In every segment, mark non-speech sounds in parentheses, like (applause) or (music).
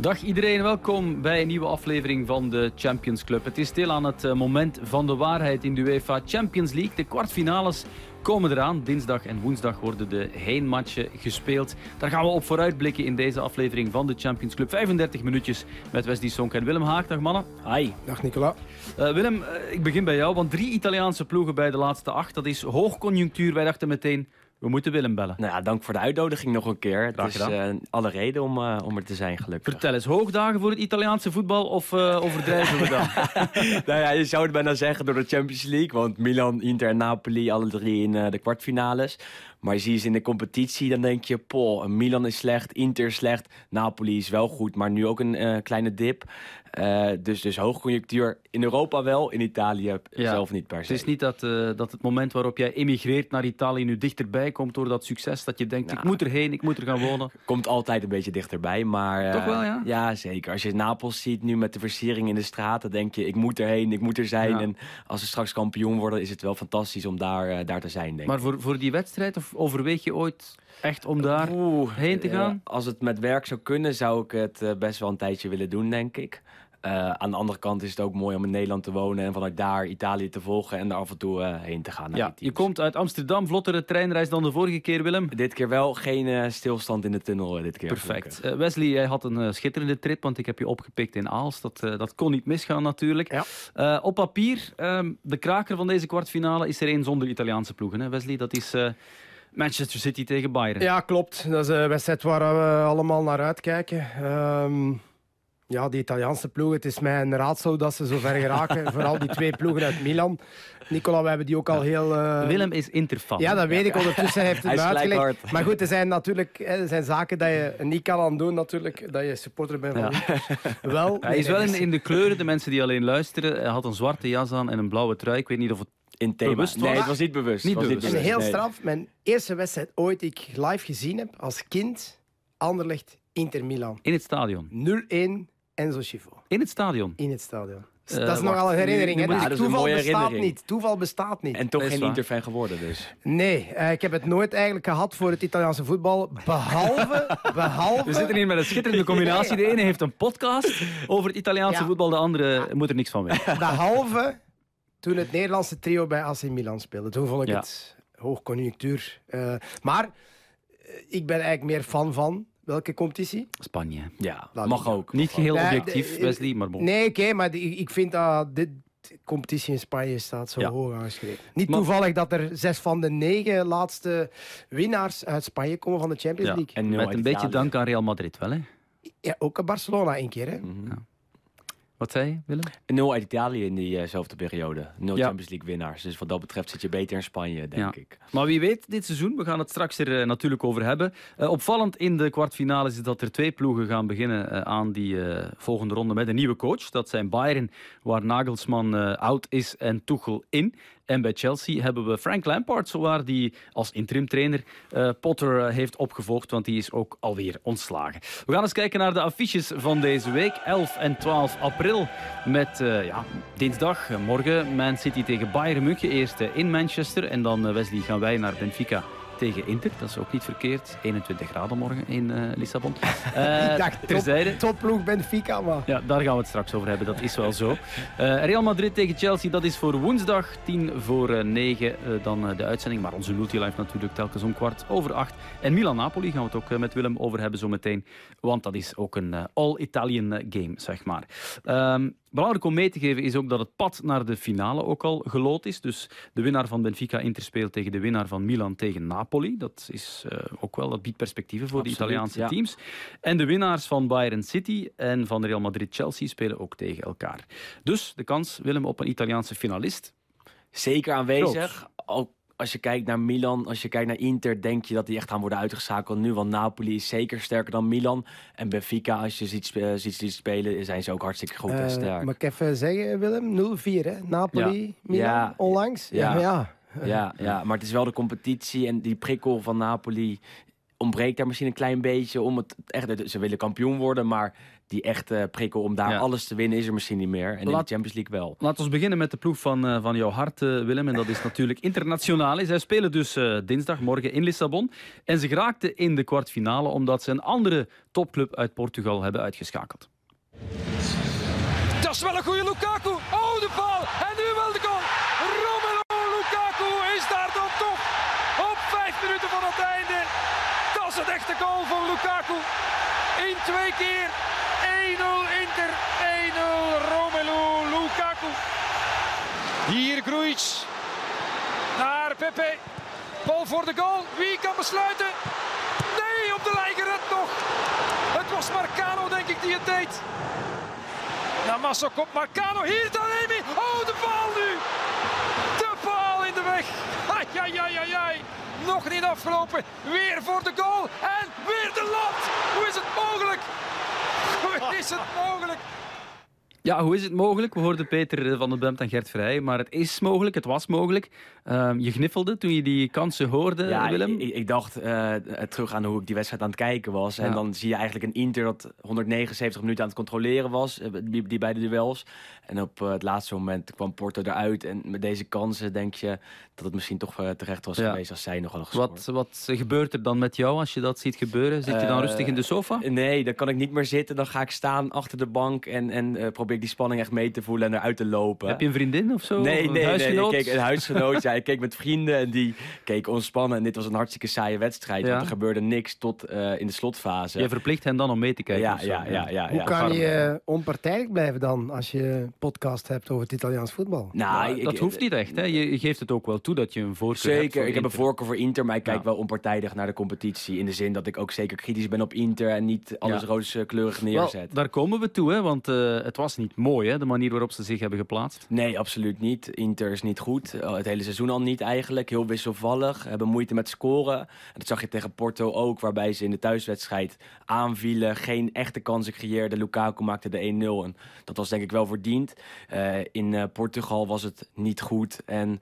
Dag iedereen, welkom bij een nieuwe aflevering van de Champions Club. Het is stil aan het eh, moment van de waarheid in de UEFA Champions League. De kwartfinales komen eraan. Dinsdag en woensdag worden de heenmatchen gespeeld. Daar gaan we op vooruitblikken in deze aflevering van de Champions Club. 35 minuutjes met Wesley Sonk en Willem Haag. Dag mannen. Hi. Dag Nicola. Uh, Willem, uh, ik begin bij jou, want drie Italiaanse ploegen bij de laatste acht. Dat is hoogconjunctuur. Wij dachten meteen, we moeten Willem bellen. Nou ja, dank voor de uitnodiging nog een keer. Het is uh, alle reden om, uh, om er te zijn, gelukkig. Vertel eens, hoogdagen voor het Italiaanse voetbal of uh, overdrijven we dan? (laughs) nou ja, je zou het bijna zeggen door de Champions League. Want Milan, Inter en Napoli, alle drie in de kwartfinales. Maar je ziet ze in de competitie, dan denk je... Poh, Milan is slecht, Inter is slecht, Napoli is wel goed... maar nu ook een kleine dip. Uh, dus, dus hoogconjunctuur in Europa wel, in Italië ja. zelf niet per se. Het is niet dat, uh, dat het moment waarop jij emigreert naar Italië nu dichterbij komt door dat succes. Dat je denkt, nou, ik moet erheen, ik moet er gaan (laughs) wonen. Komt altijd een beetje dichterbij, maar... Uh, Toch wel, ja? Ja, zeker. Als je Napels ziet nu met de versiering in de straten, denk je, ik moet erheen, ik moet er zijn. Ja. En als ze straks kampioen worden, is het wel fantastisch om daar, daar te zijn, denk ik. Maar voor, voor die wedstrijd, of overweeg je ooit echt om daar Oeh, heen te gaan? als het met werk zou kunnen, zou ik het best wel een tijdje willen doen, denk ik. Uh, aan de andere kant is het ook mooi om in Nederland te wonen en vanuit daar Italië te volgen en daar af en toe uh, heen te gaan. Ja, je komt uit Amsterdam, vlottere treinreis dan de vorige keer, Willem. Dit keer wel geen uh, stilstand in de tunnel. dit keer Perfect. Wesley, jij had een schitterende trip, want ik heb je opgepikt in Aals. Dat, dat kon niet misgaan natuurlijk. Ja. op papier, ehm, de kraker van deze kwartfinale is er één zonder Italiaanse ploegen. Hè? Wesley, dat is... Manchester City tegen Bayern. Ja, klopt. Dat is een wedstrijd waar we allemaal naar uitkijken. Um ja, die Italiaanse ploeg. Het is mij een raadsel dat ze zo ver geraken. (laughs) Vooral die twee ploegen uit Milan. Nicola, we hebben die ook al heel... Uh... Willem is Interfan. Ja, dat weet ik. Ondertussen heeft (laughs) het uitgelegd. Maar goed, er zijn natuurlijk er zijn zaken dat je niet kan aan doen natuurlijk. Dat je supporter bent van ja. (laughs) wel, Hij is wel in, in, de kleuren. De mensen die alleen luisteren. Hij had een zwarte jas aan en een blauwe trui. Ik weet niet of het in thema. Bewust. Nee, het was niet bewust. Niet was bewust. Niet bewust. En heel straf. Mijn eerste wedstrijd ooit die ik live gezien heb als kind. Anderlecht Inter Milan. In het stadion. 0-1 Enzo Schifo. In het stadion? In het stadion. Uh, dat is nogal een herinnering. hè? Dus toeval bestaat niet. Toeval bestaat niet. En toch geen Interfan geworden dus. Nee, uh, ik heb het nooit eigenlijk gehad voor het Italiaanse voetbal. Behalve... (laughs) behalve... We zitten hier met een schitterende combinatie. De ene heeft een podcast over het Italiaanse ja. voetbal. De andere moet er niks van weten. Behalve toen het Nederlandse trio bij AC Milan speelde. Toen vond ik ja. het hoogconjunctuur. Uh, maar ik ben eigenlijk meer fan van Welke competitie? Spanje. Ja, dat mag ook. Niet geheel objectief, Wesley, maar bon. Nee, oké, okay, maar ik vind dat dit competitie in Spanje staat zo ja. hoog aangeschreven. Niet maar, toevallig dat er zes van de negen laatste winnaars uit Spanje komen van de Champions ja. League. En met een beetje dank aan Real Madrid wel, hè? Ja, ook Barcelona één keer, hè? Mm -hmm. Wat zei je, Willem? Nul uit Italië in diezelfde periode. Nul ja. Champions League winnaars. Dus wat dat betreft zit je beter in Spanje, denk ja. ik. Maar wie weet, dit seizoen, we gaan het straks er uh, natuurlijk over hebben. Uh, opvallend in de kwartfinales is dat er twee ploegen gaan beginnen uh, aan die volgende ronde met een nieuwe coach. Dat zijn Bayern, waar Nagelsman oud is en Tuchel in. En bij Chelsea hebben we Frank Lampard, zowaar die als interim trainer uh, Potter uh, heeft opgevolgd, want die is ook alweer ontslagen. We gaan eens kijken naar de affiches van deze week, 11 en 12 april, met uh, ja, dinsdag, morgen Man City tegen Bayern München, eerst in Manchester en dan Wesley gaan wij naar Benfica tegen Inter. Dat is ook niet verkeerd. 21 graden morgen in uh, Lissabon. Uh, (laughs) ik dacht, terzijde. Top, topploeg Benfica, maar... Ja, daar gaan we het straks over hebben. Dat is wel zo. Uh, Real Madrid tegen Chelsea, dat is voor woensdag 10 voor 9 dan de uitzending. Maar onze multilife natuurlijk telkens om kwart over 8. En Milan-Napoli gaan we het ook met Willem over hebben zometeen. Want dat is ook een all-Italian game, zeg maar. Um, Belangrijk om mee te geven is ook dat het pad naar de finale ook al gelood is. Dus de winnaar van Benfica Inter speelt tegen de winnaar van Milan tegen Napoli. Dat is uh, ook wel, dat biedt perspectieven voor Absoluut, de Italiaanse ja. teams. En de winnaars van Bayern City en van Real Madrid Chelsea spelen ook tegen elkaar. Dus de kans, Willem, op een Italiaanse finalist. Zeker aanwezig. Ook als je kijkt naar Milan, als je kijkt naar Inter, denk je dat die echt gaan worden uitgeschakeld nu. Want Napoli is zeker sterker dan Milan. En Benfica, als je ziet, uh, ziet spelen, zijn ze ook hartstikke goed en sterk. Mag ik even zeggen, Willem? 0-4, hè? Napoli, ja. Milan, ja. onlangs. Ja. Ja, ja. ja, ja, maar het is wel de competitie en die prikkel van Napoli ontbreekt daar misschien een klein beetje om het echt. Ze willen kampioen worden, maar die echte prikkel om daar Ja. alles te winnen is er misschien niet meer. En in Laat- de Champions League wel. Laten we beginnen met de ploeg van, eh, van jouw hart, eh, Willem. En dat is natuurlijk Internationale. Zij spelen dus eh, dinsdag, morgen in Lissabon. En ze geraakten in de kwartfinale omdat ze een andere topclub uit Portugal hebben uitgeschakeld. Dat is wel een goede Lukaku. Oh, de bal. En nu wel de goal. Romelu Lukaku is daar dan toch. Op vijf minuten van het einde. Dat is het echte goal van Lukaku. In twee keer. 1-0 Inter. 1-0 Romelu Lukaku. Hier Grujic. Naar Pepe. Bal voor de goal. Wie kan besluiten? Nee, op de lijn gered nog. Het was Marcano, denk ik, die het deed. Namasso komt Marcano, hier Taremi. Oh, de bal nu. De bal in de weg. (laughs) Ai, ai, ai, ai, ai. Nog niet afgelopen. Weer voor de goal. En weer de lat. Hoe is het mogelijk? Hoe is het mogelijk? Ja, hoe is het mogelijk? We hoorden Peter van den Bemt en Gert Vrij. Maar het is mogelijk, het was mogelijk. Ehm, je gniffelde toen je die kansen hoorde, Ja, Willem. Ik, ik dacht eh, terug aan hoe ik die wedstrijd aan het kijken was. En dan zie je eigenlijk een Inter dat 179 minuten aan het controleren was, eh, die, die beide duels. En op eh, het laatste moment kwam Porto eruit. En met deze kansen denk je dat het misschien toch eh, terecht was Ja. geweest als zij nog hadden gescoord. Wat, wat gebeurt er dan met jou als je dat ziet gebeuren? Zit je dan Eh, rustig in de sofa? Nee, dan kan ik niet meer zitten. Dan ga ik staan achter de bank en, en eh, probeer ik die spanning echt mee te voelen en eruit te lopen. Heb je een vriendin of zo? Nee, Een nee, nee. Ik huisgenoot? keek een huisgenoot. (laughs) ja, ik keek met vrienden en die keken ontspannen. En dit was een hartstikke saaie wedstrijd. Ja. Want er gebeurde niks tot eh, in de slotfase. Je verplicht hen dan om mee te kijken? ja, ja, ja, ja, Hoe ja. kan je eh, onpartijdig blijven dan als je podcast hebt over het Italiaans voetbal? Nou, ik- dat hoeft niet echt. Hè? Je geeft het ook wel toe dat je een voorkeur hebt. Zeker, ik heb een voorkeur voor Inter, maar ik kijk Ja. wel onpartijdig naar de competitie. In de zin dat ik ook zeker kritisch ben op Inter en niet alles Ja. rooskleurig Wel, neerzet. daar komen we toe, hè? want eh, het was niet mooi, hè? de manier waarop ze zich hebben geplaatst. Nee, absoluut niet. Inter is niet goed. Eh, Het hele seizoen al niet eigenlijk. Heel wisselvallig. Hebben moeite met scoren. En dat zag je tegen Porto ook, waarbij ze in de thuiswedstrijd aanvielen. Geen echte kansen creëerden. Lukaku maakte de 1-0. En dat was denk ik wel verdiend. Eh, in eh, Portugal was het niet goed. En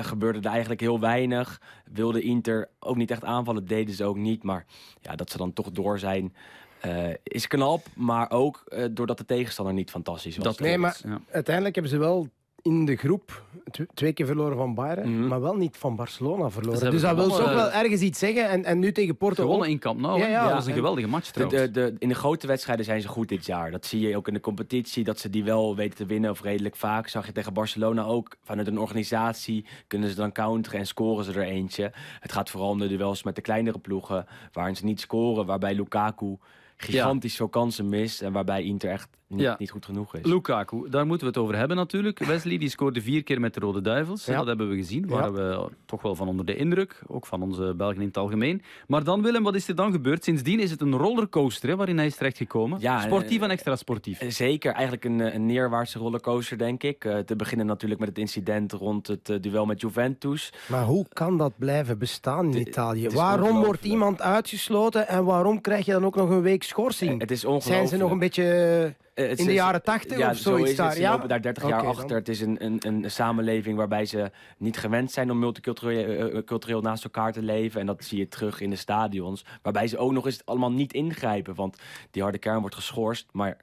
gebeurde er eigenlijk heel weinig. Wilde Inter ook niet echt aanvallen. Deden ze ook niet. Maar ja, dat ze dan toch door zijn... eh, is knap, maar ook eh, doordat de tegenstander niet fantastisch was. Dat Nee, maar ja. uiteindelijk hebben ze wel in de groep tw- twee keer verloren van Bayern, Mhm. maar wel niet van Barcelona verloren. Dus dat wil toch wel eh, ergens iets zeggen. En, en nu tegen Porto Gewonnen ook. in Camp Nou, Ja, dat was een En- geweldige match De, trouwens. de, de, in de grote wedstrijden zijn ze goed dit jaar. Dat zie je ook in de competitie, dat ze die wel weten te winnen of redelijk vaak. Zag je tegen Barcelona ook. Vanuit een organisatie kunnen ze dan counteren en scoren ze er eentje. Het gaat vooral om de duels met de kleinere ploegen, waarin ze niet scoren. Waarbij Lukaku gigantisch veel kansen mist en waarbij Inter echt niet, Ja. niet goed genoeg is. Lukaku, daar moeten we het over hebben natuurlijk. Wesley die scoorde vier keer met de Rode Duivels. Ja. Dat hebben we gezien. Ja. Waren we toch wel van onder de indruk. Ook van onze Belgen in het algemeen. Maar dan Willem, wat is er dan gebeurd? Sindsdien is het een rollercoaster hè, waarin hij is terechtgekomen. Ja, Sportief eh, en extra sportief. Eh, Zeker, eigenlijk een, eh, een neerwaartse rollercoaster, denk ik. Eh, te beginnen natuurlijk met het incident rond het duel met Juventus. Maar hoe kan dat blijven bestaan in De- Italië? Waarom wordt iemand uitgesloten en waarom krijg je dan ook nog een week schorsing? Het is ongelooflijk. Zijn ze nog een beetje in de jaren 80 ja, of zo zoiets is het. daar? Ze Ja? lopen daar 30 jaar dan. achter. Het is een, een, een samenleving waarbij ze niet gewend zijn om multicultureel eh, eh, cultureel naast elkaar te leven. En dat zie je terug in de stadions. Waarbij ze ook nog eens allemaal niet ingrijpen. Want die harde kern wordt geschorst. Maar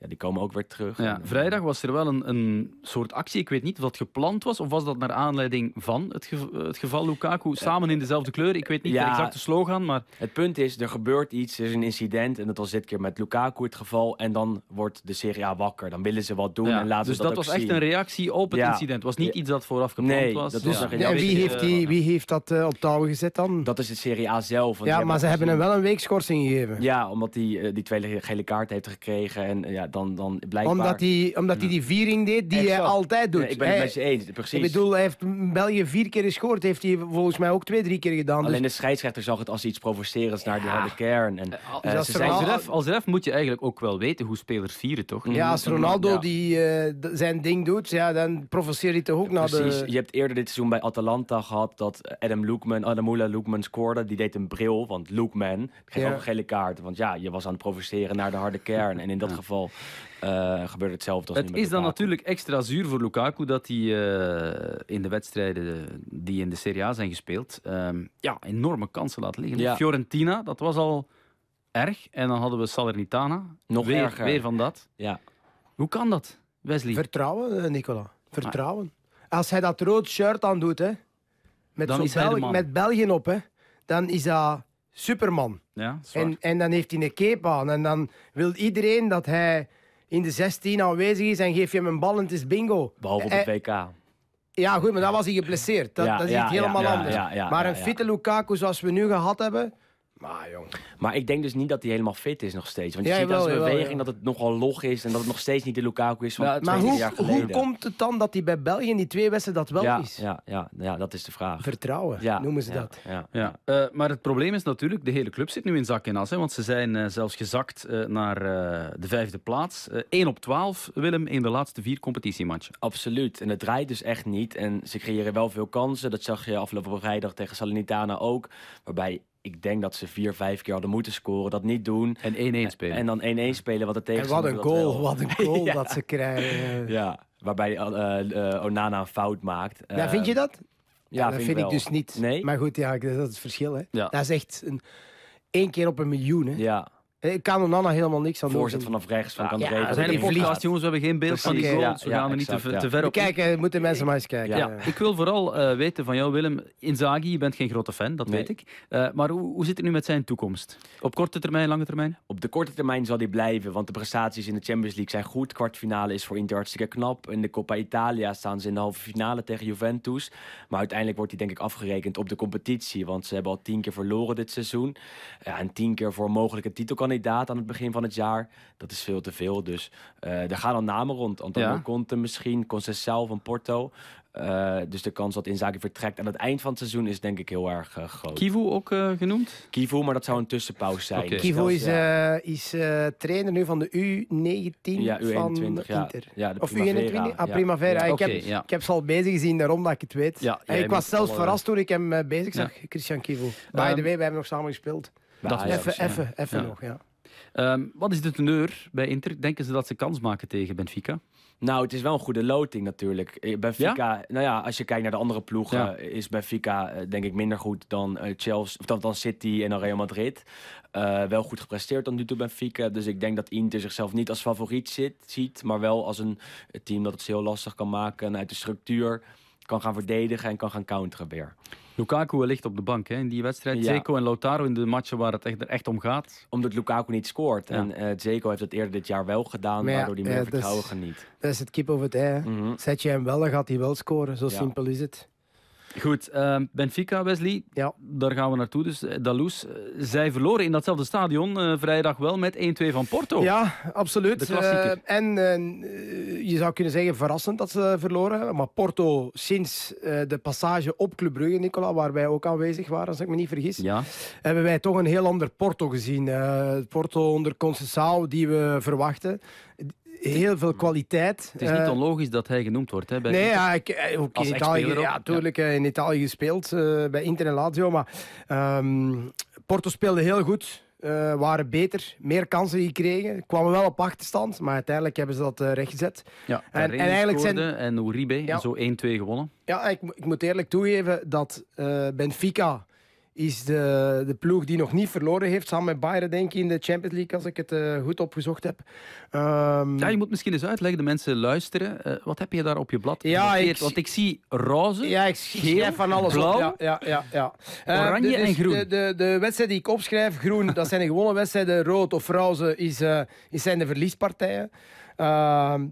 ja, die komen ook weer terug. Ja, eh, vrijdag was er wel een, een soort actie. Ik weet niet of dat gepland was of was dat naar aanleiding van het, gev- het geval Lukaku. Samen in dezelfde kleur. Ik weet niet Ja. de exacte slogan, maar Het punt is, er gebeurt iets, er is een incident. En dat was dit keer met Lukaku het geval. En dan wordt de Serie A wakker. Dan willen ze wat doen Ja, en laten dus ze dat, dat, was echt zien. een reactie op het Ja. incident. Het was niet Ja. iets dat vooraf gepland Nee, was. dat was een Ja, reactie. en wie heeft, eh, die, wie heeft dat eh, op touw gezet dan? Dat is het Serie A zelf. want ja, die maar ze hebben hem wel een week schorsing gegeven. Ja, omdat hij eh, die tweede gele kaart heeft gekregen. En eh, ja, dan, dan blijkbaar... Omdat hij, omdat hij die viering deed die hij altijd doet. Nee, ik ben het met je eens, precies. Ik bedoel, hij heeft België vier keer gescoord. Heeft hij volgens mij ook twee, drie keer gedaan. Alleen Dus de scheidsrechter zag het als iets provocerends naar de harde kern. En, Al- eh, als ze ref, als ref moet je eigenlijk ook wel weten hoe spelers vieren, toch? ja, als Ronaldo Ja. die, eh, zijn ding doet, ja, dan provoceert hij toch ook naar Precies. de... Je hebt eerder dit seizoen bij Atalanta gehad dat Adam Loekman, Adamula Loekman scoorde. Die deed een bril, want Loekman kreeg Ja. ook een gele kaart. Want ja, je was aan het provoceren naar de harde kern. En in dat Ja. geval uh, gebeurt hetzelfde als Het is dan natuurlijk extra zuur voor Lukaku dat hij uh, in de wedstrijden die in de Serie A zijn gespeeld, uh, ja, enorme kansen laat liggen. Ja. Fiorentina, dat was al erg. En dan hadden we Salernitana. Nog weer, erger. weer van dat. Ja. Hoe kan dat, Wesley? Vertrouwen, eh, Nicola. Vertrouwen. Als hij dat rood shirt aan doet, hè, met, met België op, hè, dan is dat Superman. Ja. En, en dan heeft hij een cape aan. En dan wil iedereen dat hij in de 16 aanwezig is en geef je hem een bal en het is bingo. Behalve op Eh, het WK. Ja, goed, maar dan was hij geblesseerd. Dat, Ja, dat is ja, iets helemaal anders. maar een fitte Lukaku zoals we nu gehad hebben... Maar jong. Maar ik denk dus niet dat hij helemaal fit is nog steeds. Want je Ja, ziet aan jawel, zijn beweging ja. dat het nogal log is. En dat het nog steeds niet de Lukaku is van Ja, het twee, Maar drie hoe, jaar hoe geleden. komt het dan dat hij bij België in die twee wedstrijden dat wel ja, is? ja, ja, ja, dat is de vraag. Vertrouwen, Ja, noemen ze ja, dat. Ja, Ja, eh, maar het probleem is natuurlijk, de hele club zit nu in zak en as. Hè, want ze zijn eh, zelfs gezakt eh, naar eh, de vijfde plaats. Eh 1 op 12, Willem, in de laatste vier competitiematchen. Absoluut. En het draait dus echt niet. En ze creëren wel veel kansen. Dat zag je afgelopen vrijdag tegen Salernitana ook. Waarbij ik denk dat ze vier, vijf keer hadden moeten scoren. Dat niet doen. En 1-1 spelen. En dan 1-1 spelen, wat de En wat een goal, wel. wat een goal (laughs) Ja. dat ze krijgen. (laughs) Ja, waarbij eh, eh, Onana een fout maakt. Ja, vind je dat? Ja, dat vind, ik wel. dus niet. Nee? Maar goed, ja, dat is het verschil. Hè. Ja. Dat is echt een, één keer op een miljoen. Hè. Ja, Ik kan Onana helemaal niks aan doen. voorzet vanaf rechts van Ja, André. ja, dat podcast, gaat. jongens. We hebben geen beeld van die goals. ja, we gaan ja, er niet te, te ja. ver op. Kijken, moeten mensen maar eens kijken. Ja, Ja. ik wil vooral eh, weten van jou, Willem. Inzaghi, je bent geen grote fan, dat Nee. weet ik. Eh, maar hoe, hoe zit het nu met zijn toekomst? Op korte termijn, lange termijn? Op de korte termijn zal hij blijven, want de prestaties in de Champions League zijn goed. Kwartfinale is voor Inter hartstikke knap. In de Coppa Italia staan ze in de halve finale tegen Juventus. Maar uiteindelijk wordt hij denk ik afgerekend op de competitie, want ze hebben al tien keer verloren dit seizoen. Ja, en tien keer voor een mogelijke titelkandidaat aan het begin van het jaar. Dat is veel te veel, dus eh er gaan al namen rond. Antonio Ja. Conte misschien, Conceição van Porto. Eh, dus de kans dat Inzaghi vertrekt aan het eind van het seizoen is denk ik heel erg eh, groot. Kivu ook eh, genoemd? Kivu, maar dat zou een tussenpauze zijn. Dus Kivo dat is, ja. eh, is eh, trainer nu van de U19 Ja, van U21, ja. Inter. Ja, de of Primavera, U21? Ah, ja. Primavera. Ja, ik, heb, ik heb ze al bezig gezien, daarom dat ik het weet. Ik was zelfs verrast toen ik hem bezig zag, Christian Kivo. By the Ehm, way, wij hebben nog samen gespeeld. Dat Even, even, even Ja. nog, ja. Ehm, wat is de teneur bij Inter? Denken ze dat ze kans maken tegen Benfica? Nou, het is wel een goede loting natuurlijk. Eh, Benfica, nou ja, als je kijkt naar de andere ploegen, Ja. is Benfica eh, denk ik minder goed dan eh, Chelsea, of dan, dan City en dan Real Madrid. Eh, wel goed gepresteerd tot nu toe Benfica. Dus ik denk dat Inter zichzelf niet als favoriet zit, ziet, maar wel als een eh, team dat het heel lastig kan maken en uit de structuur kan gaan verdedigen en kan gaan counteren weer. Lukaku ligt op de bank hè, in die wedstrijd. Ja. Zeko en Lautaro in de matchen waar het echt, er echt om gaat. Omdat Lukaku niet scoort. Ja. En eh Zeko heeft het eerder dit jaar wel gedaan, Maar ja, waardoor hij meer eh, dat vertrouwen geniet. Dat is het kip over het ei. hè. Mhm. Zet je hem wel, dan gaat hij wel scoren. Zo Ja. simpel is het. Goed, ehm, Benfica, Wesley. Ja. Daar gaan we naartoe. Dus eh, Dalous. eh, zij verloren in datzelfde stadion eh, vrijdag wel met 1-2 van Porto. Ja, absoluut. De klassieker. En je zou kunnen zeggen verrassend dat ze verloren. Maar Porto, sinds de passage op Club Brugge, Nicola, waar wij ook aanwezig waren, als ik me niet vergis, Ja. hebben wij toch een heel ander Porto gezien. Porto onder Conceição, die we verwachten. Heel veel kwaliteit. Het is niet Eh, onlogisch dat hij genoemd wordt. Hè, bij Nee, ja, ik, eh, ook in Italië, ja, tuurlijk, eh, in Italië gespeeld, bij Inter en Lazio. Maar ehm, Porto speelde heel goed, waren beter, meer kansen gekregen. Kwamen wel op achterstand, maar uiteindelijk hebben ze dat eh, rechtgezet. Ja, en- en, en eigenlijk zijn- en Uribe. Ja. En zo 1-2 gewonnen. Ja, ik, ik moet eerlijk toegeven dat Benfica is de, de ploeg die nog niet verloren heeft, samen met Bayern denk ik in de Champions League, als ik het eh, goed opgezocht heb. Ehm, Ja, je moet misschien eens uitleggen, de mensen luisteren. Eh, wat heb je daar op je blad Ja, ik- Want ik zie roze. Ja, ik schrijf van alles blauw, op. Ja, ja, ja, ja. Eh, oranje de- dus en groen. De, de, de wedstrijd die ik opschrijf, groen, dat zijn de (laughs) gewone wedstrijden. Rood of roze is, is zijn de verliespartijen. Ehm,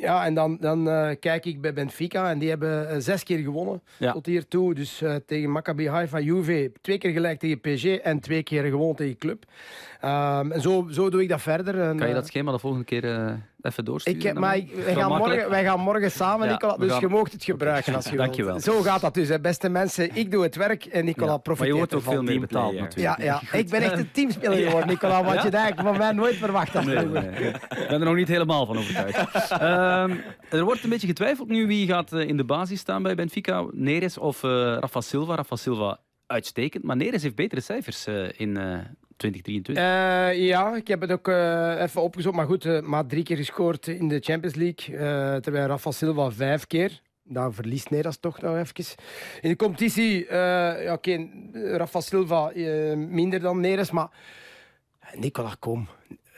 ja, en dan, dan eh, kijk ik bij Benfica en die hebben eh, zes keer gewonnen Ja. tot hiertoe. Dus eh, tegen Maccabi Haifa, Juve, twee keer gelijk tegen PSG en twee keer gewonnen tegen Club. Ehm, en zo, zo doe ik dat verder. En, Kan je dat schema de volgende keer even doorsturen? ik, maar ik- wij, gaan morgen, wij gaan morgen samen, Ja, Nicola. Dus gaan- je moogt het gebruiken als je (laughs) wilt. Zo gaat dat dus, hè. beste mensen. Ik doe het werk en Nicola Ja, maar profiteert je wordt ook ervan. veel meer betaald natuurlijk. Ja, ja. ik ben echt een teamspeler (laughs) geworden, Nicola. Wat je eigenlijk van mij nooit verwacht had. Nee, nee, nee. Ik ben er nog niet helemaal van overtuigd. (laughs) Ehm, er wordt een beetje getwijfeld nu wie gaat eh, in de basis staan bij Benfica. Neres of eh Rafa Silva. Rafa Silva uitstekend, maar Neres heeft betere cijfers eh, in eh, 2023? Eh, ja, ik heb het ook even opgezocht. Maar goed, uh, maar drie keer gescoord in de Champions League. Uh, terwijl Rafa Silva vijf keer. Daar verliest Neres toch nog even. In de competitie, ja, oké, Rafa Silva minder dan Neres. Maar Nicola, kom.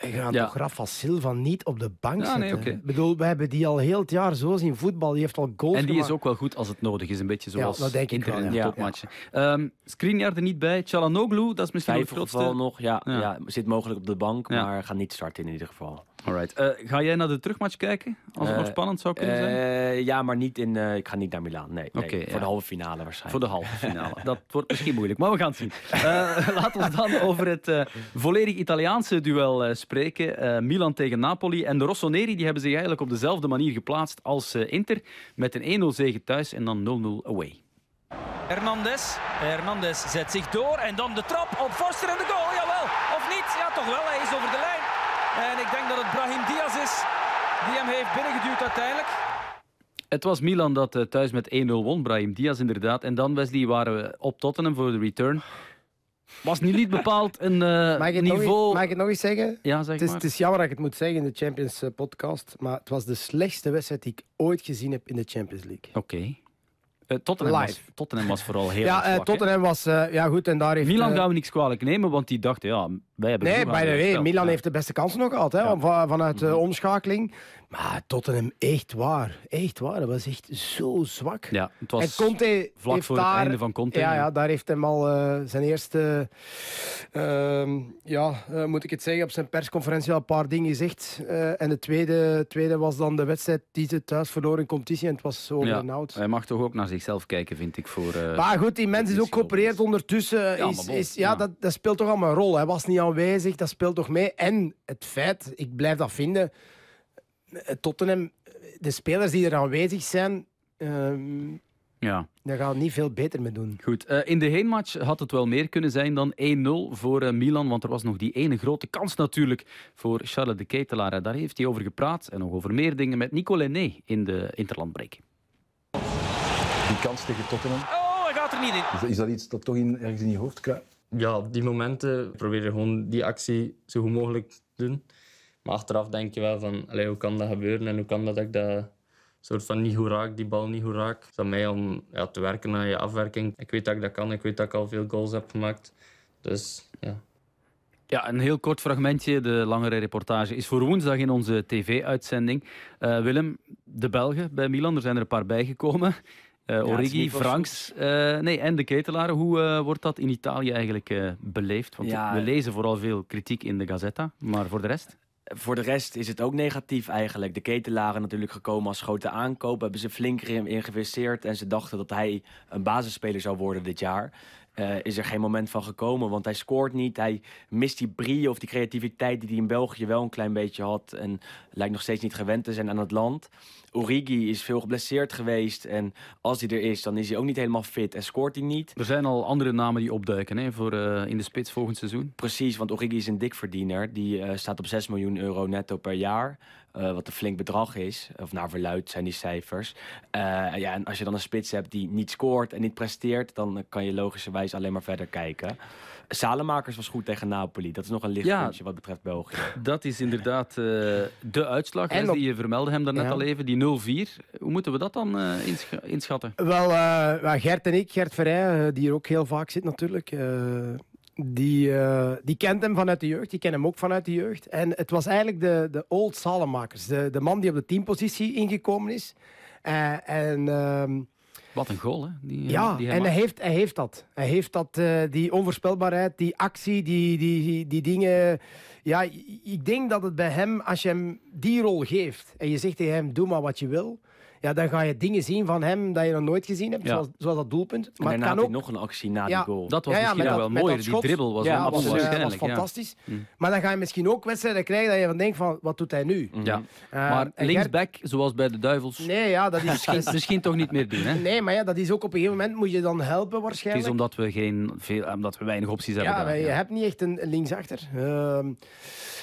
We gaan ja. toch Rafa Silva niet op de bank ja, zetten? Nee, okay. Ik bedoel, we hebben die al heel het jaar zo zien voetbal. Die heeft al goals En die gemaakt. is ook wel goed als het nodig is. Een beetje zoals ja, dat denk ik wel, in de ja. topmatchen. Ja. Um, Skriniar er niet bij. Chalanoglu, dat is misschien Vijf het grootste. nog, ja, Ja. ja. Zit mogelijk op de bank, Ja. maar gaat niet starten in ieder geval. Alright. Uh, ga jij naar de terugmatch kijken? Als het Eh, nog spannend zou kunnen zijn? Eh, ja, maar niet in, eh, ik ga niet naar Milaan. Nee, nee Oké, voor ja. de halve finale waarschijnlijk. Voor de halve (laughs) finale. Dat wordt misschien moeilijk, maar we gaan het zien. Uh, laten we dan over het uh, volledig Italiaanse duel uh, spreken. Milan tegen Napoli. En de Rossoneri die hebben zich eigenlijk op dezelfde manier geplaatst als Inter. Met een 1-0 zege thuis en dan 0-0 away. Hernandez. Hernandez zet zich door en dan de trap op Forster en de goal. Jawel, of niet? Ja, toch wel. Hij is over de lijn. Ik denk dat het Brahim Diaz is die hem heeft binnengeduwd uiteindelijk. Het was Milan dat uh, thuis met 1-0 won. Brahim Diaz inderdaad. En dan, Wesley, waren we op Tottenham voor de return. Was nu niet bepaald een uh, (laughs) Mag het niveau... nog, mag ik het nog eens zeggen? Ja, zeg Het is, maar. het is jammer dat ik het moet zeggen in de Champions eh, podcast, maar het was de slechtste wedstrijd die ik ooit gezien heb in de Champions League. Oké. Uh, Tottenham, was, Live. Tottenham was vooral heel (laughs) ja, erg eh, zwak. Tottenham was eh, ja goed en daar heeft. Milan gaan we niks kwalijk nemen, want die dachten, ja, wij hebben Nee, aan the way. Milan heeft de beste kansen nog gehad hè, vanuit Mhm. de omschakeling. Maar Tottenham, echt waar. Echt waar. Dat was echt zo zwak. Ja, het was en Conte vlak heeft voor daar, het einde van Conte. Ja, ja, daar heeft hem al eh, zijn eerste, ehm, ja, eh, moet ik het zeggen, op zijn persconferentie al een paar dingen gezegd. Eh, en de tweede, tweede was dan de wedstrijd die ze thuis verloren in competitie. En het was over Ja. en out. Hij mag toch ook naar zichzelf kijken, vind ik. Voor, Maar goed, die mens is ook geopereerd ondertussen. Ja, Is, is, ja, ja. Dat, dat speelt toch allemaal een rol. Hij was niet aanwezig, dat speelt toch mee. En het feit, ik blijf dat vinden, Tottenham, de spelers die er aanwezig zijn, ehm, ja. daar gaan we niet veel beter mee doen. Goed, eh, in de heenmatch had het wel meer kunnen zijn dan 1-0 voor eh, Milan, want er was nog die ene grote kans natuurlijk voor Charles de Ketelaar. Daar heeft hij over gepraat en nog over meer dingen met Nico Lenné in de Interlandbreak. Die kans tegen Tottenham, Oh, hij gaat er niet in. is dat, is dat iets dat toch in, ergens in je hoofd kruipt? ja, die momenten probeer je gewoon die actie zo goed mogelijk te doen. Maar achteraf denk je wel van, allee, hoe kan dat gebeuren en hoe kan dat dat ik dat soort van niet goed raak, die bal niet goed raak. Het is aan mij om ja, te werken aan je afwerking. Ik weet dat ik dat kan, ik weet dat ik al veel goals heb gemaakt. Dus ja. Ja, een heel kort fragmentje. De langere reportage is voor woensdag in onze tv-uitzending. Eh, Willem, de Belgen bij Milan, er zijn er een paar bijgekomen. Eh Origi, Franks eh, nee, en de Ketelaren. Hoe eh, wordt dat in Italië eigenlijk eh, beleefd? Want Ja. we lezen vooral veel kritiek in de Gazzetta, maar voor de rest? Voor de rest is het ook negatief eigenlijk. De ketelaren natuurlijk gekomen als grote aankoop. Hebben ze flink in geïnvesteerd. En ze dachten dat hij een basisspeler zou worden dit jaar. Eh, is er geen moment van gekomen, want hij scoort niet. Hij mist die brie of die creativiteit die hij in België wel een klein beetje had. En lijkt nog steeds niet gewend te zijn aan het land. Origi is veel geblesseerd geweest. En als hij er is, dan is hij ook niet helemaal fit en scoort hij niet. Er zijn al andere namen die opduiken hè, voor, eh, in de spits volgend seizoen. Precies, want Origi is een dikverdiener. Die eh, staat op 6 miljoen euro netto per jaar. Eh, wat een flink bedrag is. Of naar verluid zijn die cijfers. Eh, ja, en als je dan een spits hebt die niet scoort en niet presteert... dan kan je logischerwijs alleen maar verder kijken. Salemakers was goed tegen Napoli. Dat is nog een lichtpuntje wat betreft België. Dat is inderdaad eh, de uitslag. En op- die je vermeldde hem daarnet Ja. al even, die 0-4. Hoe moeten we dat dan eh, inscha- inschatten? Wel, eh, Gert en ik, Gert Verrij, die hier ook heel vaak zit natuurlijk, eh, die, eh, die kent hem vanuit de jeugd. Die kennen hem ook vanuit de jeugd. En het was eigenlijk de, de old Salemakers, de, de man die op de teampositie ingekomen is. Eh, en ehm, Wat een goal, hè? Die, ja, die hij en hij heeft, hij heeft dat. Hij heeft dat, eh, die onvoorspelbaarheid, die actie, die, die, die dingen. Ja, ik denk dat het bij hem, als je hem die rol geeft en je zegt tegen hem, doe maar wat je wil, ja, dan ga je dingen zien van hem dat je nog nooit gezien hebt, Ja. zoals, zoals dat doelpunt. Maar het daarna had ook... hij nog een actie na Ja, die goal. Dat was Ja, ja, misschien dat- wel mooier. Die dribbel was Ja, wel was, eh, was ja. fantastisch. Mm. Maar dan ga je misschien ook wedstrijden krijgen dat je van denkt van, wat doet hij nu? Ja. Eh, Maar en linksback, zoals bij de Duivels, Nee, ja, dat is... (laughs) misschien, misschien toch niet meer doen. Hè? Nee, maar ja, dat is ook op een gegeven moment moet je dan helpen Het waarschijnlijk. is omdat we, geen, veel, omdat we weinig opties hebben. Ja, daar, maar je hebt niet echt een een linksachter.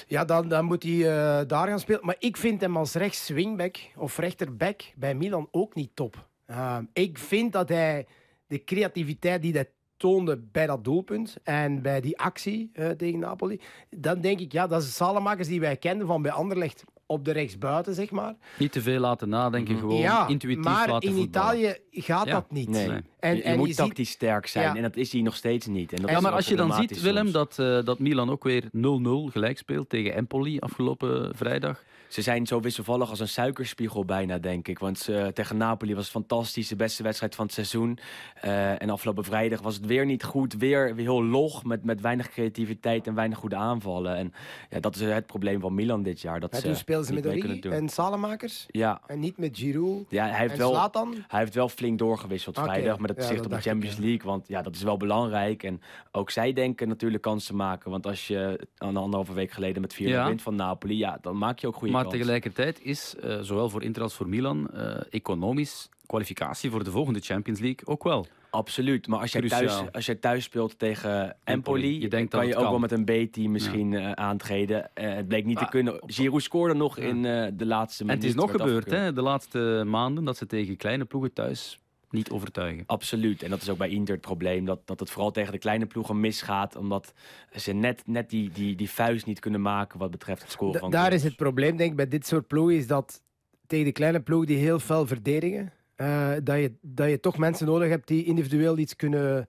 Ja, dan, dan moet hij eh, daar gaan spelen. Maar ik vind hem als rechts wingback of rechterback bij Milan ook niet top. Ehm, ik vind dat hij de creativiteit die hij toonde bij dat doelpunt en bij die actie eh, tegen Napoli, dan denk ik, ja, dat is de Salamakers die wij kenden van bij Anderlecht op de rechtsbuiten, zeg maar. Niet te veel laten nadenken, gewoon ja, intuïtief maar laten in voetballen. Italië gaat Ja. dat niet. Nee. Nee. En, je, en moet je ziet- tactisch sterk zijn Ja. en dat is hij nog steeds niet. En dat Ja, maar als je dan ziet, Willem, soms. dat, eh, dat Milan ook weer 0-0 gelijk speelt tegen Empoli afgelopen vrijdag. Ze zijn zo wisselvallig als een suikerspiegel bijna, denk ik. Want eh, tegen Napoli was het fantastisch, de beste wedstrijd van het seizoen. Eh, en afgelopen vrijdag was het weer niet goed. Weer, heel log, met, met weinig creativiteit en weinig goede aanvallen. En ja, dat is het probleem van Milan dit jaar. Dat Ja, ze toen speelden ze niet met en Salamakers Ja, en niet met Giroud ja hij, heeft en wel, Zlatan. hij heeft wel flink doorgewisseld vrijdag. Maar dat ja, zit dat op de Champions ja. League. Want ja, dat is wel belangrijk. En ook zij denken natuurlijk kansen maken. Want als je een anderhalve week geleden met 4 Ja. wint van Napoli... Ja, dan maak je ook goede maar kansen. tegelijkertijd is, eh, zowel voor Inter als voor Milan, eh, economisch kwalificatie voor de volgende Champions League ook wel. Absoluut, maar als jij, thuis, als jij thuis speelt tegen Empoli, je denkt dat kan je ook kan. wel met een B-team misschien eh, aantreden. Het bleek niet te Ah, kunnen. Giroud scoorde nog in de laatste En minuut. het is nog gebeurd hè, de laatste maanden dat ze tegen kleine ploegen thuis niet overtuigen. Absoluut, en dat is ook bij Inter het probleem. Dat, dat het vooral tegen de kleine ploegen misgaat. Omdat ze net, net die, die, die vuist niet kunnen maken wat betreft het scoren Da- van daar goals. is het probleem, denk ik, bij dit soort ploegen, is dat tegen de kleine ploeg die heel fel verdedigen, eh, dat, je, dat je toch mensen nodig hebt die individueel iets kunnen,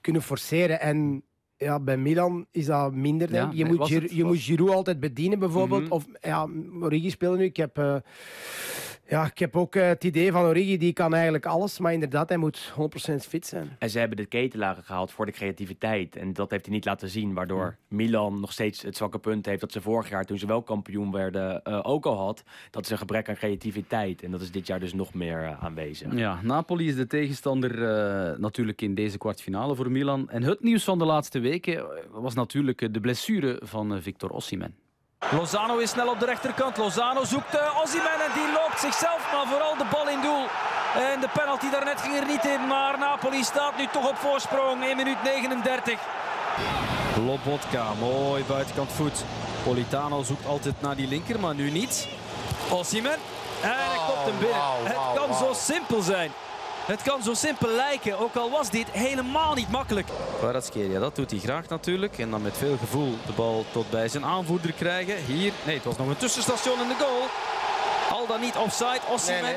kunnen forceren. En ja, bij Milan is dat minder, denk Ja. Je, moet, het- je was- moet Giroud altijd bedienen, bijvoorbeeld. Mhm. Of ja, Origi speelde nu. Ik heb, eh, ja, ik heb ook eh, het idee van Origi, die kan eigenlijk alles. Maar inderdaad, hij moet 100% fit zijn. En ze hebben de ketelaar gehaald voor de creativiteit. En dat heeft hij niet laten zien. Waardoor Milan nog steeds het zwakke punt heeft dat ze vorig jaar, toen ze wel kampioen werden, eh, ook al had. Dat is een gebrek aan creativiteit. En dat is dit jaar dus nog meer eh, aanwezig. Ja, Napoli is de tegenstander eh, natuurlijk in deze kwartfinale voor Milan. En het nieuws van de laatste weken was natuurlijk de blessure van Victor Osimhen. Lozano is snel op de rechterkant. Lozano zoekt uh, Osimhen en die loopt zichzelf, maar vooral de bal in doel. En de penalty daarnet ging er niet in, maar Napoli staat nu toch op voorsprong. 1 minuut 39. Lobotka, mooi buitenkant voet. Politano zoekt altijd naar die linker, maar nu niet. Osimhen. En hij kopt hem binnen. het kan zo simpel zijn. Het kan zo simpel lijken, ook al was dit helemaal niet makkelijk. Kvaratskhelia, dat doet hij graag natuurlijk. En dan met veel gevoel de bal tot bij zijn aanvoerder krijgen. Hier, nee, het was nog een tussenstation in de goal. Al dan niet offside, Osimhen.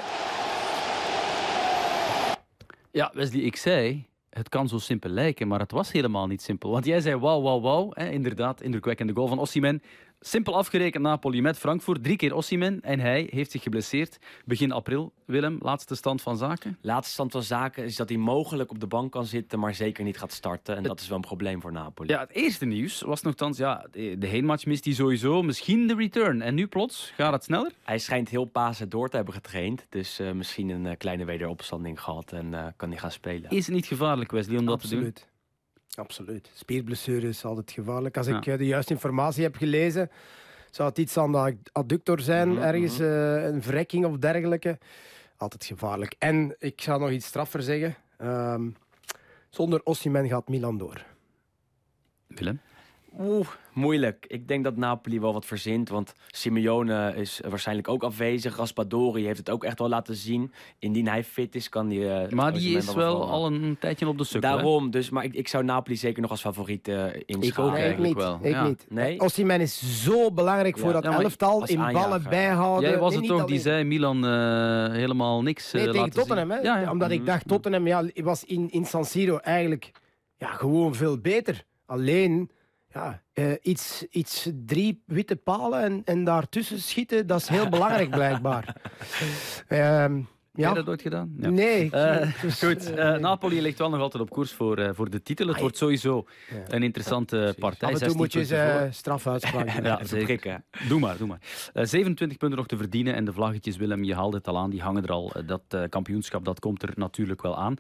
Ja, Wesley, ik zei, het kan zo simpel lijken, maar het was helemaal niet simpel. Want jij zei wauw, wauw, wauw. Hè, inderdaad, indrukwekkende goal van Osimhen. Simpel afgerekend Napoli met Frankfurt. Drie keer Osimhen en hij heeft zich geblesseerd. Begin april. Willem, laatste stand van zaken? Laatste stand van zaken is dat hij mogelijk op de bank kan zitten, maar zeker niet gaat starten. En dat is wel een probleem voor Napoli. Ja, het eerste nieuws was nogthans, ja, de de heenmatch mist hij sowieso. Misschien de return. En nu plots, gaat het sneller? Hij schijnt heel Pasen door te hebben getraind. Dus eh, misschien een eh, kleine wederopstanding gehad en eh, kan hij gaan spelen. Is het niet gevaarlijk, Wesley, om dat te doen? Absoluut. Spierblessure is altijd gevaarlijk. Als Ja. ik eh, de juiste informatie heb gelezen, zou het iets aan de adductor zijn, Mhm, ergens eh, een verrekking of dergelijke. Altijd gevaarlijk. En ik ga nog iets straffer zeggen. Ehm, zonder Osimhen gaat Milan door. Willem? Oeh, moeilijk. Ik denk dat Napoli wel wat verzint, want Simeone is waarschijnlijk ook afwezig. Raspadori heeft het ook echt wel laten zien. Indien hij fit is, kan hij... eh, Maar die is wel al een tijdje op de sukkel. hè? Daarom, dus, maar ik, ik zou Napoli zeker nog als favoriet eh inschalen. ook Nee, ik niet. wel. Ik Ja. niet. Nee? Osimhen is zo belangrijk voor Ja. dat Ja, elftal. In ballen bijhouden. Jij was Nee, het toch die zei Milan eh, helemaal niks eh, Nee, tegen laten Tottenham. zien. Hè? Ja, ja. Omdat ik Mhm. dacht, Tottenham ja, was in, in San Siro eigenlijk ja, gewoon veel beter. Alleen ja, eh, iets, iets drie witte palen en, en daartussen schieten, dat is heel belangrijk blijkbaar. (laughs) Ehm, Heb jij ja. dat ooit gedaan? Ja. Nee. Eh, dus, Goed, eh, Napoli ligt wel nog altijd op koers voor, eh, voor de titel. Het Ai. wordt sowieso Ja. een interessante partij. af en toe 16 moet je strafuitspraak (laughs) doen. Ja, zeker. Doe maar, doe maar. Eh, 27 punten nog te verdienen en de vlaggetjes, Willem, je haalde het al aan, die hangen er al. Dat eh, kampioenschap, dat komt er natuurlijk wel aan.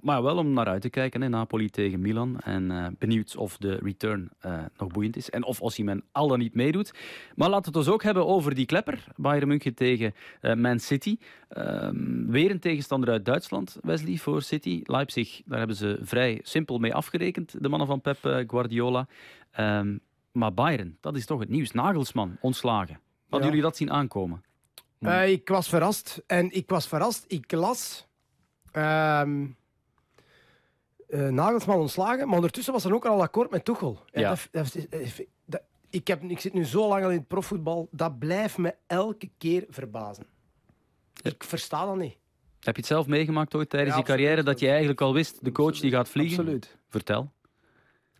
Maar wel om naar uit te kijken, hè. Napoli tegen Milan. En eh, benieuwd of de return eh, nog boeiend is en of Osimhen al dan niet meedoet. Maar laten we het dus ook hebben over die klepper. Bayern München tegen eh, Man City. Ehm, weer een tegenstander uit Duitsland, Wesley, voor City. Leipzig, daar hebben ze vrij simpel mee afgerekend, de mannen van Pep eh, Guardiola. Ehm, maar Bayern, dat is toch het nieuws. Nagelsman, ontslagen. Hadden Ja. jullie dat zien aankomen? Eh, ik was verrast. En ik was verrast. Ik las. ehm, eh, Nagelsman ontslagen, maar ondertussen was er ook al akkoord met Tuchel. Ja. dat- dat- ik, heb, ik zit nu zo lang al in het profvoetbal, dat blijft me elke keer verbazen. Ik versta dat niet. Heb je het zelf meegemaakt ooit tijdens Ja, je carrière absoluut. dat je eigenlijk al wist, de coach die gaat vliegen? Absoluut. Vertel.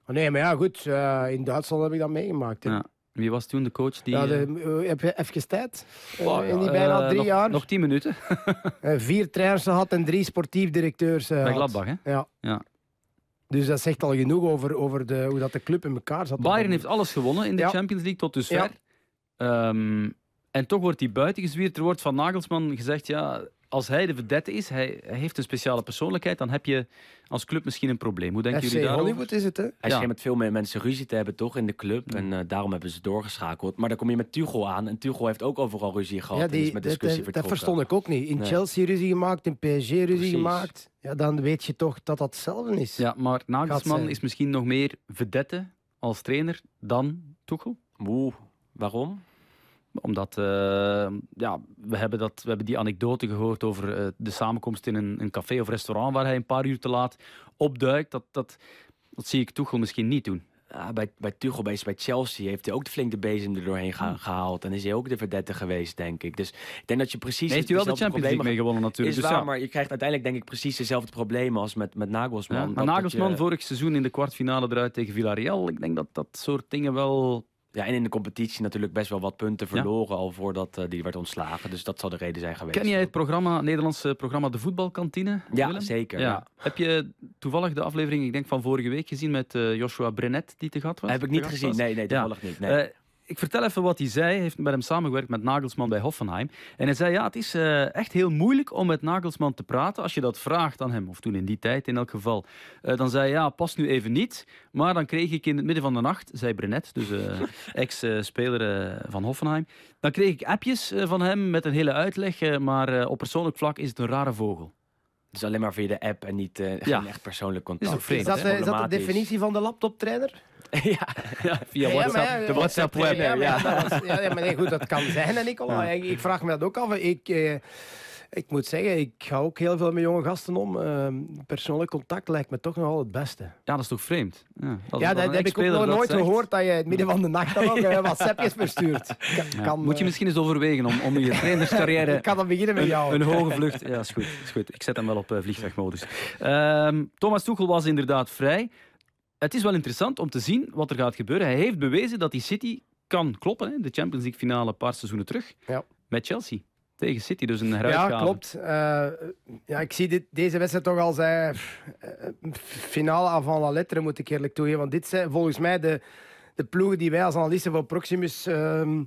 Oh, nee, maar ja, goed. eh, in Duitsland heb ik dat meegemaakt. Ja. Wie was toen de coach die... Ja, eh, de, eh, heb je even tijd? Oh, in die bijna drie jaar. Nog tien minuten. (laughs) Vier trainers gehad en drie sportief directeurs. Bij had. Gladbach, hè? Ja. Ja. Dus dat zegt al genoeg over, over de, hoe dat de club in elkaar zat. Bayern heeft alles gewonnen in de Ja. Champions League tot dusver. Ja. Ehm, en toch wordt hij buiten gezwierd. Er wordt van Nagelsman gezegd, ja, als hij de vedette is, hij, hij heeft een speciale persoonlijkheid, dan heb je als club misschien een probleem. Hoe denken FC jullie daarover? Hollywood is het, hè? Hij Ja. schijnt met veel meer mensen ruzie te hebben, toch, in de club. En eh, daarom hebben ze doorgeschakeld. Maar dan kom je met Tuchel aan. En Tuchel heeft ook overal ruzie gehad. Ja, en is met discussie dat, dat verstond ik ook niet. In Nee. Chelsea ruzie gemaakt, in PSG ruzie Precies. gemaakt. Ja, dan weet je toch dat dat hetzelfde is. Ja, maar Nagelsman is misschien nog meer vedette als trainer dan Tuchel. Oeh, waarom? Omdat eh, ja, we, hebben dat, we hebben die anekdote gehoord over eh, de samenkomst in een, een café of restaurant waar hij een paar uur te laat opduikt. Dat, dat, dat zie ik Tuchel misschien niet doen. Ja, bij, bij Tuchel, bij, bij Chelsea, heeft hij ook de flink de bezem er doorheen Hmm. geha- gehaald. En is hij ook de verdette geweest, denk ik. Dus ik denk dat je precies... Heeft hij wel de Champions League mee gewonnen natuurlijk. Is dus waar, ja. maar je krijgt uiteindelijk denk ik precies dezelfde problemen als met, met Nagelsman. Ja, maar Nagelsman je- vorig seizoen in de kwartfinale eruit tegen Villarreal. Ik denk dat dat soort dingen wel... Ja, en in de competitie natuurlijk best wel wat punten Ja. verloren al voordat eh, die werd ontslagen. Dus dat zal de reden zijn geweest. Ken jij het programma, het Nederlandse programma De Voetbalkantine? Ja, Willem? zeker. Ja. Ja. Heb je toevallig de aflevering, ik denk van vorige week, gezien met eh, Joshua Brenet die te gast was? Heb ik niet gezien. was? Nee, nee, Ja. toevallig niet. Nee. Eh, ik vertel even wat hij zei. Hij heeft met hem samengewerkt met Nagelsman bij Hoffenheim. En hij zei, ja, het is eh, echt heel moeilijk om met Nagelsman te praten. Als je dat vraagt aan hem, of toen in die tijd in elk geval. Eh, dan zei hij, ja, past nu even niet. Maar dan kreeg ik in het midden van de nacht, zei Brenet, dus eh, (laughs) ex-speler van Hoffenheim. Dan kreeg ik appjes van hem met een hele uitleg. maar op persoonlijk vlak is het een rare vogel. Dus alleen maar via de app en niet eh, Ja. geen echt persoonlijk Is contact. vreemd, Is dat, de, is dat de definitie van de laptoptrainer? (laughs) ja, Ja, via Ja, WhatsApp. maar de WhatsApp web. Ja, maar, ja. maar nee, goed, dat kan zijn, Nicola. Ik, ik vraag me dat ook af. Ik, eh, ik moet zeggen, ik ga ook heel veel met jonge gasten om. Eh, persoonlijk contact lijkt me toch nog wel het beste. Ja, dat is toch vreemd? Ja, als- ja, dat, heb ik ook nog dat nooit zegt. gehoord dat je in het midden van de nacht dan ook eh, (laughs) WhatsAppjes verstuurt. Kan, Ja, kan, Moet je eh, misschien eens overwegen om, om je (laughs) trainerscarrière ik kan dan beginnen met jou. Een, een hoge (laughs) vlucht. Ja, is goed, is goed. Ik zet hem wel op eh, vliegtuigmodus. Ehm, Thomas Tuchel was inderdaad vrij. Het is wel interessant om te zien wat er gaat gebeuren. Hij heeft bewezen dat die City kan kloppen. Hè? De Champions League finale een paar seizoenen terug. Ja. Met Chelsea. Tegen City, dus een heruitgave. Ja, klopt. Eh, ja, ik zie dit, deze wedstrijd toch als eh, finale avant la lettre, moet ik eerlijk toegeven. Want dit zijn volgens mij de, de ploegen die wij als analisten van Proximus ehm,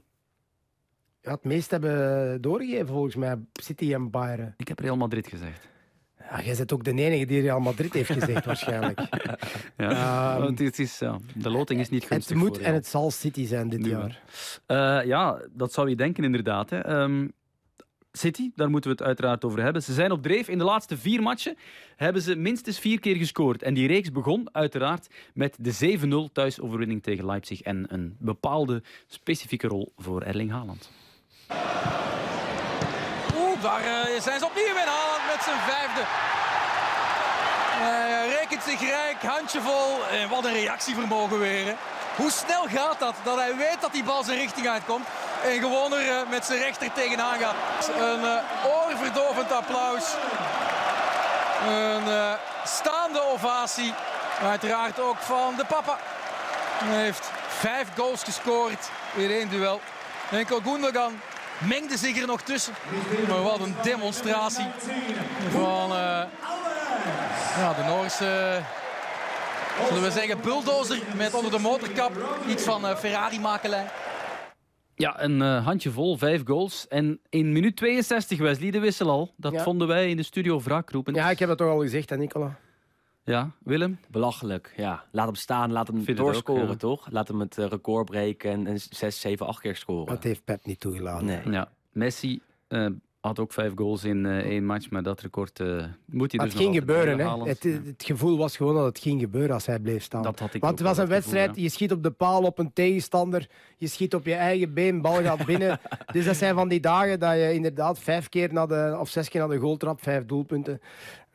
ja, het meest hebben doorgegeven, volgens mij. City en Bayern. Ik heb Real Madrid gezegd. Ja, jij bent ook de enige die Real Madrid heeft gezegd, (laughs) waarschijnlijk. Ja. Ehm, Want het is, ja, de loting is niet Het gunstig moet voor en het zal City zijn dit Nu jaar. Eh, ja, dat zou je denken inderdaad. Hè. Ehm, City, daar moeten we het uiteraard over hebben. Ze zijn op dreef. In de laatste vier matchen hebben ze minstens vier keer gescoord. En die reeks begon uiteraard met de 7-0 thuisoverwinning tegen Leipzig. En een bepaalde specifieke rol voor Erling Haaland. Oeh, daar eh, zijn ze opnieuw in Haaland met zijn vijfde. Hij rekent zich rijk, handjevol. En wat een reactievermogen weer. Hoe snel gaat dat? Dat hij weet dat die bal zijn richting uitkomt. En gewoon er eh, met zijn rechter tegenaan gaat. Een eh, oorverdovend applaus. Een eh, staande ovatie. Uiteraard ook van de papa. Hij heeft vijf goals gescoord in één duel. Enkel Gundogan mengde zich er nog tussen. Maar wat een demonstratie van ja, de Noorse, zullen we zeggen, bulldozer met onder de motorkap iets van Ferrari-makelij. Ja, een eh, handjevol, vijf goals. En in minuut 62, Wesley, de wissel al. Dat Ja. vonden wij in de studio wraakroepen. Ja, ik heb dat toch al gezegd, hè, Nicola. Ja, Willem? belachelijk. Ja, laat hem staan, laat hem Vind ook, doorscoren, ja. toch? Laat hem het eh, record breken en, en 6, 7, 8 keer scoren. Dat heeft Pep niet toegelaten. Nee. Ja, Messi, eh, Had ook vijf goals in eh, één match, maar dat record eh, moet hij dus het ging gebeuren. Hè. Het, het gevoel was gewoon dat het ging gebeuren als hij bleef staan. Dat had ik Want het was een het gevoel, wedstrijd, je schiet op de paal op een tegenstander, je schiet op je eigen been, bal gaat (laughs) binnen. dus dat zijn van die dagen dat je inderdaad vijf keer naar de, of zes keer naar de goal trapt, vijf doelpunten.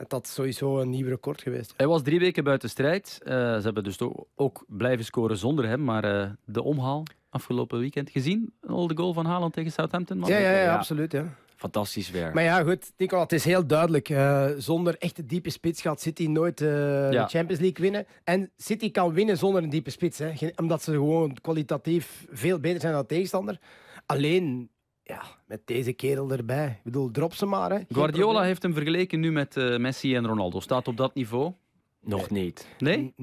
Dat is sowieso een nieuw record geweest. Hij was drie weken buiten strijd. Eh, ze hebben dus ook blijven scoren zonder hem. Maar de omhaal afgelopen weekend gezien? Al de goal van Haaland tegen Southampton? man? Ja, ja, ja. absoluut. Ja. Fantastisch weer. Maar ja, goed, Nicola, het is heel duidelijk. eh, zonder echte diepe spits gaat City nooit eh, de Champions League winnen. En City kan winnen zonder een diepe spits. Hè. Omdat ze gewoon kwalitatief veel beter zijn dan de tegenstander. Alleen, ja, met deze kerel erbij. Ik bedoel, drop ze maar. Hè. Geen Guardiola probleem. heeft hem vergeleken nu met eh, Messi en Ronaldo. Staat op dat niveau? Nog niet. Nee?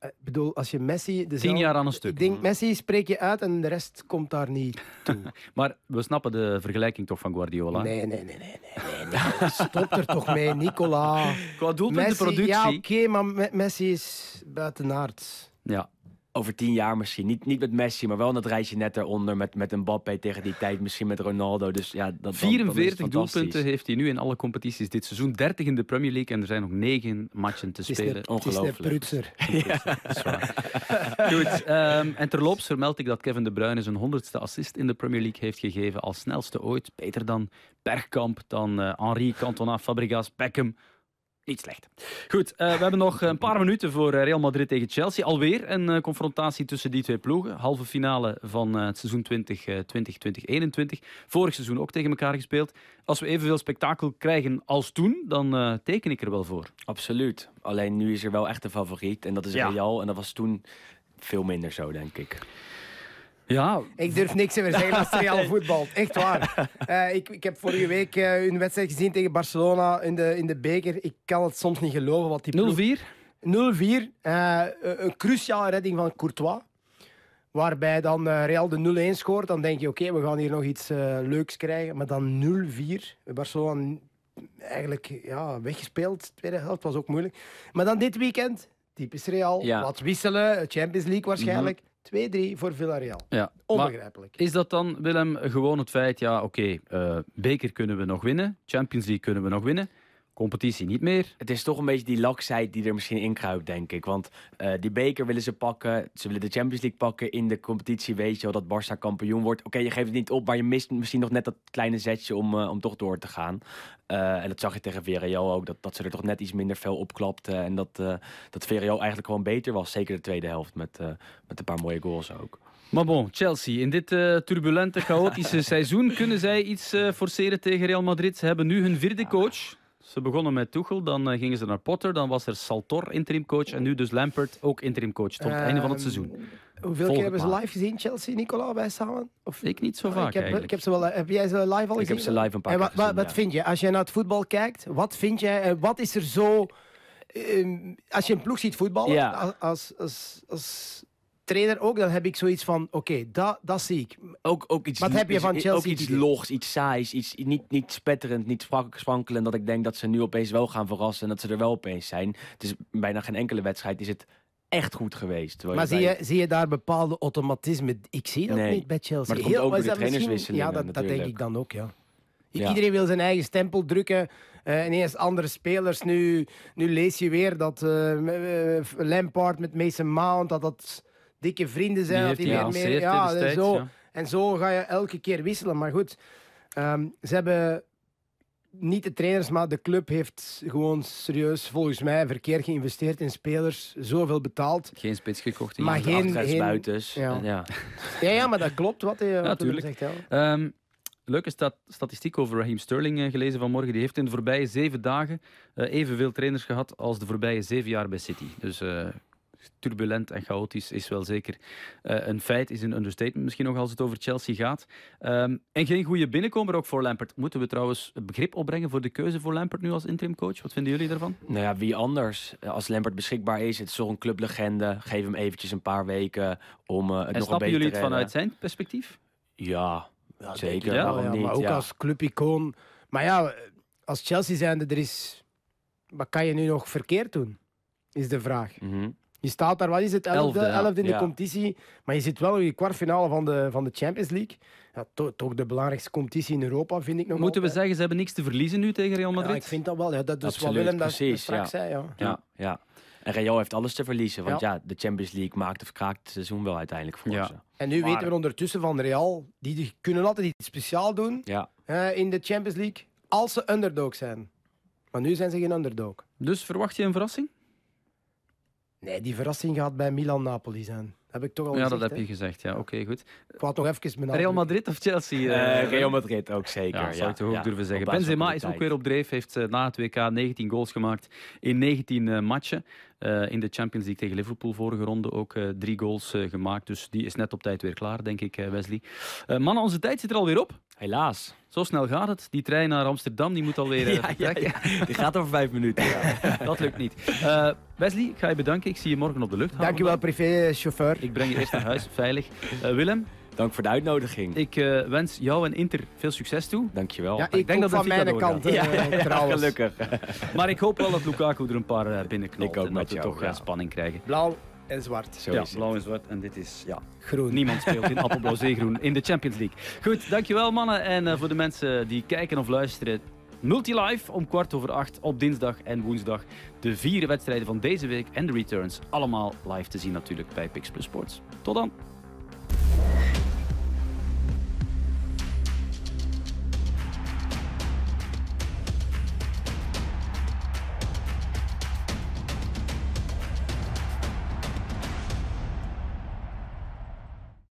Ik bedoel, als je Messi... dezelfde- Tien jaar aan een stuk. Ik denk, Messi spreek je uit en de rest komt daar niet toe. (laughs) Maar we snappen de vergelijking toch van Guardiola? Nee, nee, nee, nee. nee, nee. Stop er toch mee, Nicola. Qua Messi, doelpuntenproductie... ja, oké, maar Me- Messi is buitenaards. Ja. Over tien jaar misschien. Niet, niet met Messi, maar wel in dat rijtje net eronder. Met, met Mbappé tegen die tijd. Misschien met Ronaldo. Dus ja, dat, dan- dan is het 44 fantastisch. doelpunten heeft hij nu in alle competities dit seizoen. 30 in de Premier League en er zijn nog 9 matchen te spelen. een- het is een Ongelooflijk. prutser. (laughs) (laughs) Dat is waar. Goed, ehm, en terloops vermeld ik dat Kevin De Bruyne zijn honderdste assist in de Premier League heeft gegeven als snelste ooit. Beter dan Bergkamp, dan eh, Henri, Cantona, Fabregas, Beckham. Niet slecht. Goed, eh, we hebben nog een paar minuten voor eh, Real Madrid tegen Chelsea. Alweer een eh, confrontatie tussen die twee ploegen. Halve finale van het seizoen 2020-2021. Vorig seizoen ook tegen elkaar gespeeld. Als we evenveel spektakel krijgen als toen, dan teken ik er wel voor. Absoluut. Alleen nu is er wel echt een favoriet. En dat is Ja. Real. En dat was toen veel minder zo, denk ik. Ja, Ik durf niks meer zeggen als (laughs) Real voetbal. Echt waar. Eh, ik, ik heb vorige week eh, een wedstrijd gezien tegen Barcelona in de, in de beker. Ik kan het soms niet geloven wat die ploeg... 0-4. 0-4. eh, een cruciale redding van Courtois. Waarbij dan Real de 0-1 scoort. Dan denk je, oké, we gaan hier nog iets leuks krijgen. Maar dan 0-4. Barcelona eigenlijk ja, weggespeeld. De tweede helft was ook moeilijk. Maar dan dit weekend, typisch Real. Ja. Wat wisselen, Champions League waarschijnlijk. 2-3 voor Villarreal. Ja, maar Onbegrijpelijk. Is dat dan, Willem, gewoon het feit, ja, oké, eh, beker kunnen we nog winnen, Champions League kunnen we nog winnen, competitie niet meer. Het is toch een beetje die laksheid die er misschien in kruipt, denk ik. Want eh, die beker willen ze pakken. Ze willen de Champions League pakken. In de competitie weet je wel dat Barça kampioen wordt. Oké, je geeft het niet op, maar je mist misschien nog net dat kleine zetje om, eh, om toch door te gaan. Eh, en dat zag je tegen Villarreal ook. Dat, dat ze er toch net iets minder fel opklapte. En dat, dat Villarreal eigenlijk gewoon beter was. Zeker de tweede helft met, met een paar mooie goals ook. Maar bon, Chelsea, in dit turbulente, chaotische (laughs) seizoen kunnen zij iets forceren tegen Real Madrid. Ze hebben nu hun vierde coach. Ze begonnen met Tuchel, dan eh, gingen ze naar Potter, dan was er Saltor interimcoach en nu dus Lampert ook interimcoach tot het einde van het Ehm, seizoen. Hoeveel keer hebben ze live gezien, Chelsea, Nicola, wij samen? Of, Ik niet zo Ah, vaak ik, heb, eigenlijk. ik heb, ze wel, heb jij ze live al gezien? Ik heb ze live een paar En keer wat, wat, gezien, wat ja. vind je? Als je naar het voetbal kijkt, wat vind jij? en Wat is er zo... ehm, als je een ploeg ziet voetballen, Ja. als, als, als, als trainer ook, dan heb ik zoiets van, oké, dat, dat zie ik. Ook, ook iets, Wat heb je van Ook iets logs, iets saais, iets niet, niet spetterend, niet sprankelend. Dat ik denk dat ze nu opeens wel gaan verrassen en dat ze er wel opeens zijn. Het is bijna geen enkele wedstrijd is het echt goed geweest. Maar zie bij- je, zie je daar bepaalde automatismen? Ik zie dat Nee. niet bij Chelsea. Maar dat komt ook is de trainerswisselingen Ja, dat, dat denk ik dan ook, ja. Iedereen wil zijn eigen stempel drukken. Eh, ineens andere spelers. Nu, nu lees je weer dat eh, eh, Lampard met Mason Mount, dat dat dikke vrienden zijn. Die dat die weer meer, ja, en zo. ja. En zo ga je elke keer wisselen. Maar goed, ehm, ze hebben niet de trainers, maar de club heeft gewoon serieus, volgens mij, verkeerd geïnvesteerd in spelers. Zoveel betaald. Geen spits gekocht. in Maar geen- Achteruitsbuiters. Ja. En Ja. Ja, ja maar dat klopt wat hij (laughs) tuurlijk. zegt. Ja. Ehm, leuke sta- statistiek over Raheem Sterling eh, gelezen vanmorgen. Die heeft in de voorbije zeven dagen eh, evenveel trainers gehad als de voorbije zeven jaar bij City. Dus eh, turbulent en chaotisch is wel zeker eh, een feit, is een understatement misschien nog als het over Chelsea gaat. Ehm, en geen goede binnenkomer ook voor Lampert. Moeten we trouwens begrip opbrengen voor de keuze voor Lampert nu als interimcoach? Wat vinden jullie daarvan? Nou ja, wie anders? Als Lampert beschikbaar is, het is toch een clublegende. Geef hem eventjes een paar weken om eh, het En nog een snappen beetje jullie te het vanuit zijn perspectief? Ja, Ja, zeker. Ja? niet? Maar ook Ja. als clubicoon. Maar ja, als Chelsea zijnde, er is... Wat kan je nu nog verkeerd doen? Is de vraag. Mhm. Je staat daar, wat is het, elfde, Elfde, ja. elfde in de Ja. competitie. Maar je zit wel in de kwartfinale van de, van de Champions League. Ja, to- toch de belangrijkste competitie in Europa, vind ik nog Moeten we zeggen, ze hebben niks te verliezen nu tegen Real Ja, Madrid? ik vind dat wel. Ja, dat is wat Willem dat precies, straks ja. zei. Ja. Ja, ja. En Real heeft alles te verliezen. Want ja, de Champions League maakt of kraakt het seizoen wel uiteindelijk voor Ja. ze. En nu Maar- weten we ondertussen van Real, die, kunnen altijd iets speciaal doen Ja. in de Champions League, als ze underdog zijn. Maar nu zijn ze geen underdog. Dus verwacht je een verrassing? Nee, die verrassing gaat bij Milan-Napoli zijn. Dat heb ik toch al ja, gezegd. dat heb hè. je gezegd. Ja, oké, goed. Ik wou toch even benadrukken. Real Madrid of Chelsea? Eh, eh, Real Madrid ook zeker. Ja, zou ik toch ook ja. durven zeggen. Benzema is ook weer op dreef. Heeft eh, na het WK 19 goals gemaakt in 19 eh, matchen. Eh, in de Champions League tegen Liverpool vorige ronde ook eh, drie goals eh, gemaakt. Dus die is net op tijd weer klaar, denk ik, Wesley. Eh, mannen, onze tijd zit er alweer op. Helaas. Zo snel gaat het. Die trein naar Amsterdam die moet alweer (laughs) eh, Ja, ja, vertrekken. ja. Die gaat over vijf minuten. Ja. (laughs) Dat lukt niet. Eh, Wesley, ik ga je bedanken. Ik zie je morgen op de luchthaven. Dankjewel, privéchauffeur. Ik breng je eerst naar huis, veilig. Eh, Willem, Dank voor de uitnodiging. ik eh, wens jou en Inter veel succes toe. Dankjewel. Ja, ik ik denk dat van mijn kant, eh, Ja, (laughs) ja, trouwens. gelukkig. Maar ik hoop wel dat Lukaku er een paar binnenknalt. Ik ook en met dat we jou, toch ja. spanning krijgen. Blauw en zwart. Zo ja, blauw en zwart. En dit is ja, Groen. Niemand speelt in (laughs) appelblauw zeegroen in de Champions League. Goed, dankjewel mannen. En eh, voor de mensen die kijken of luisteren, Multilive om kwart over acht op dinsdag en woensdag. De vier wedstrijden van deze week en de returns allemaal live te zien natuurlijk bij Pix Plus Sports. Tot dan.